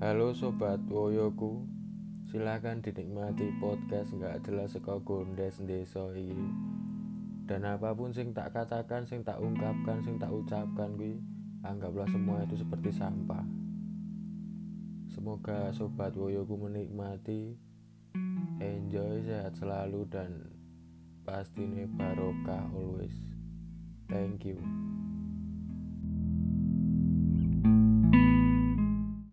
Halo sobat woyoku Silahkan dinikmati podcast nggak jelas seko gondes deso ini Dan apa pun sing tak katakan, sing tak ungkapkan, sing tak ucapkan gue Anggaplah semua itu seperti sampah. Semoga sobat woyoku menikmati Enjoy, sehat selalu dan pastinya barokah always. Thank you.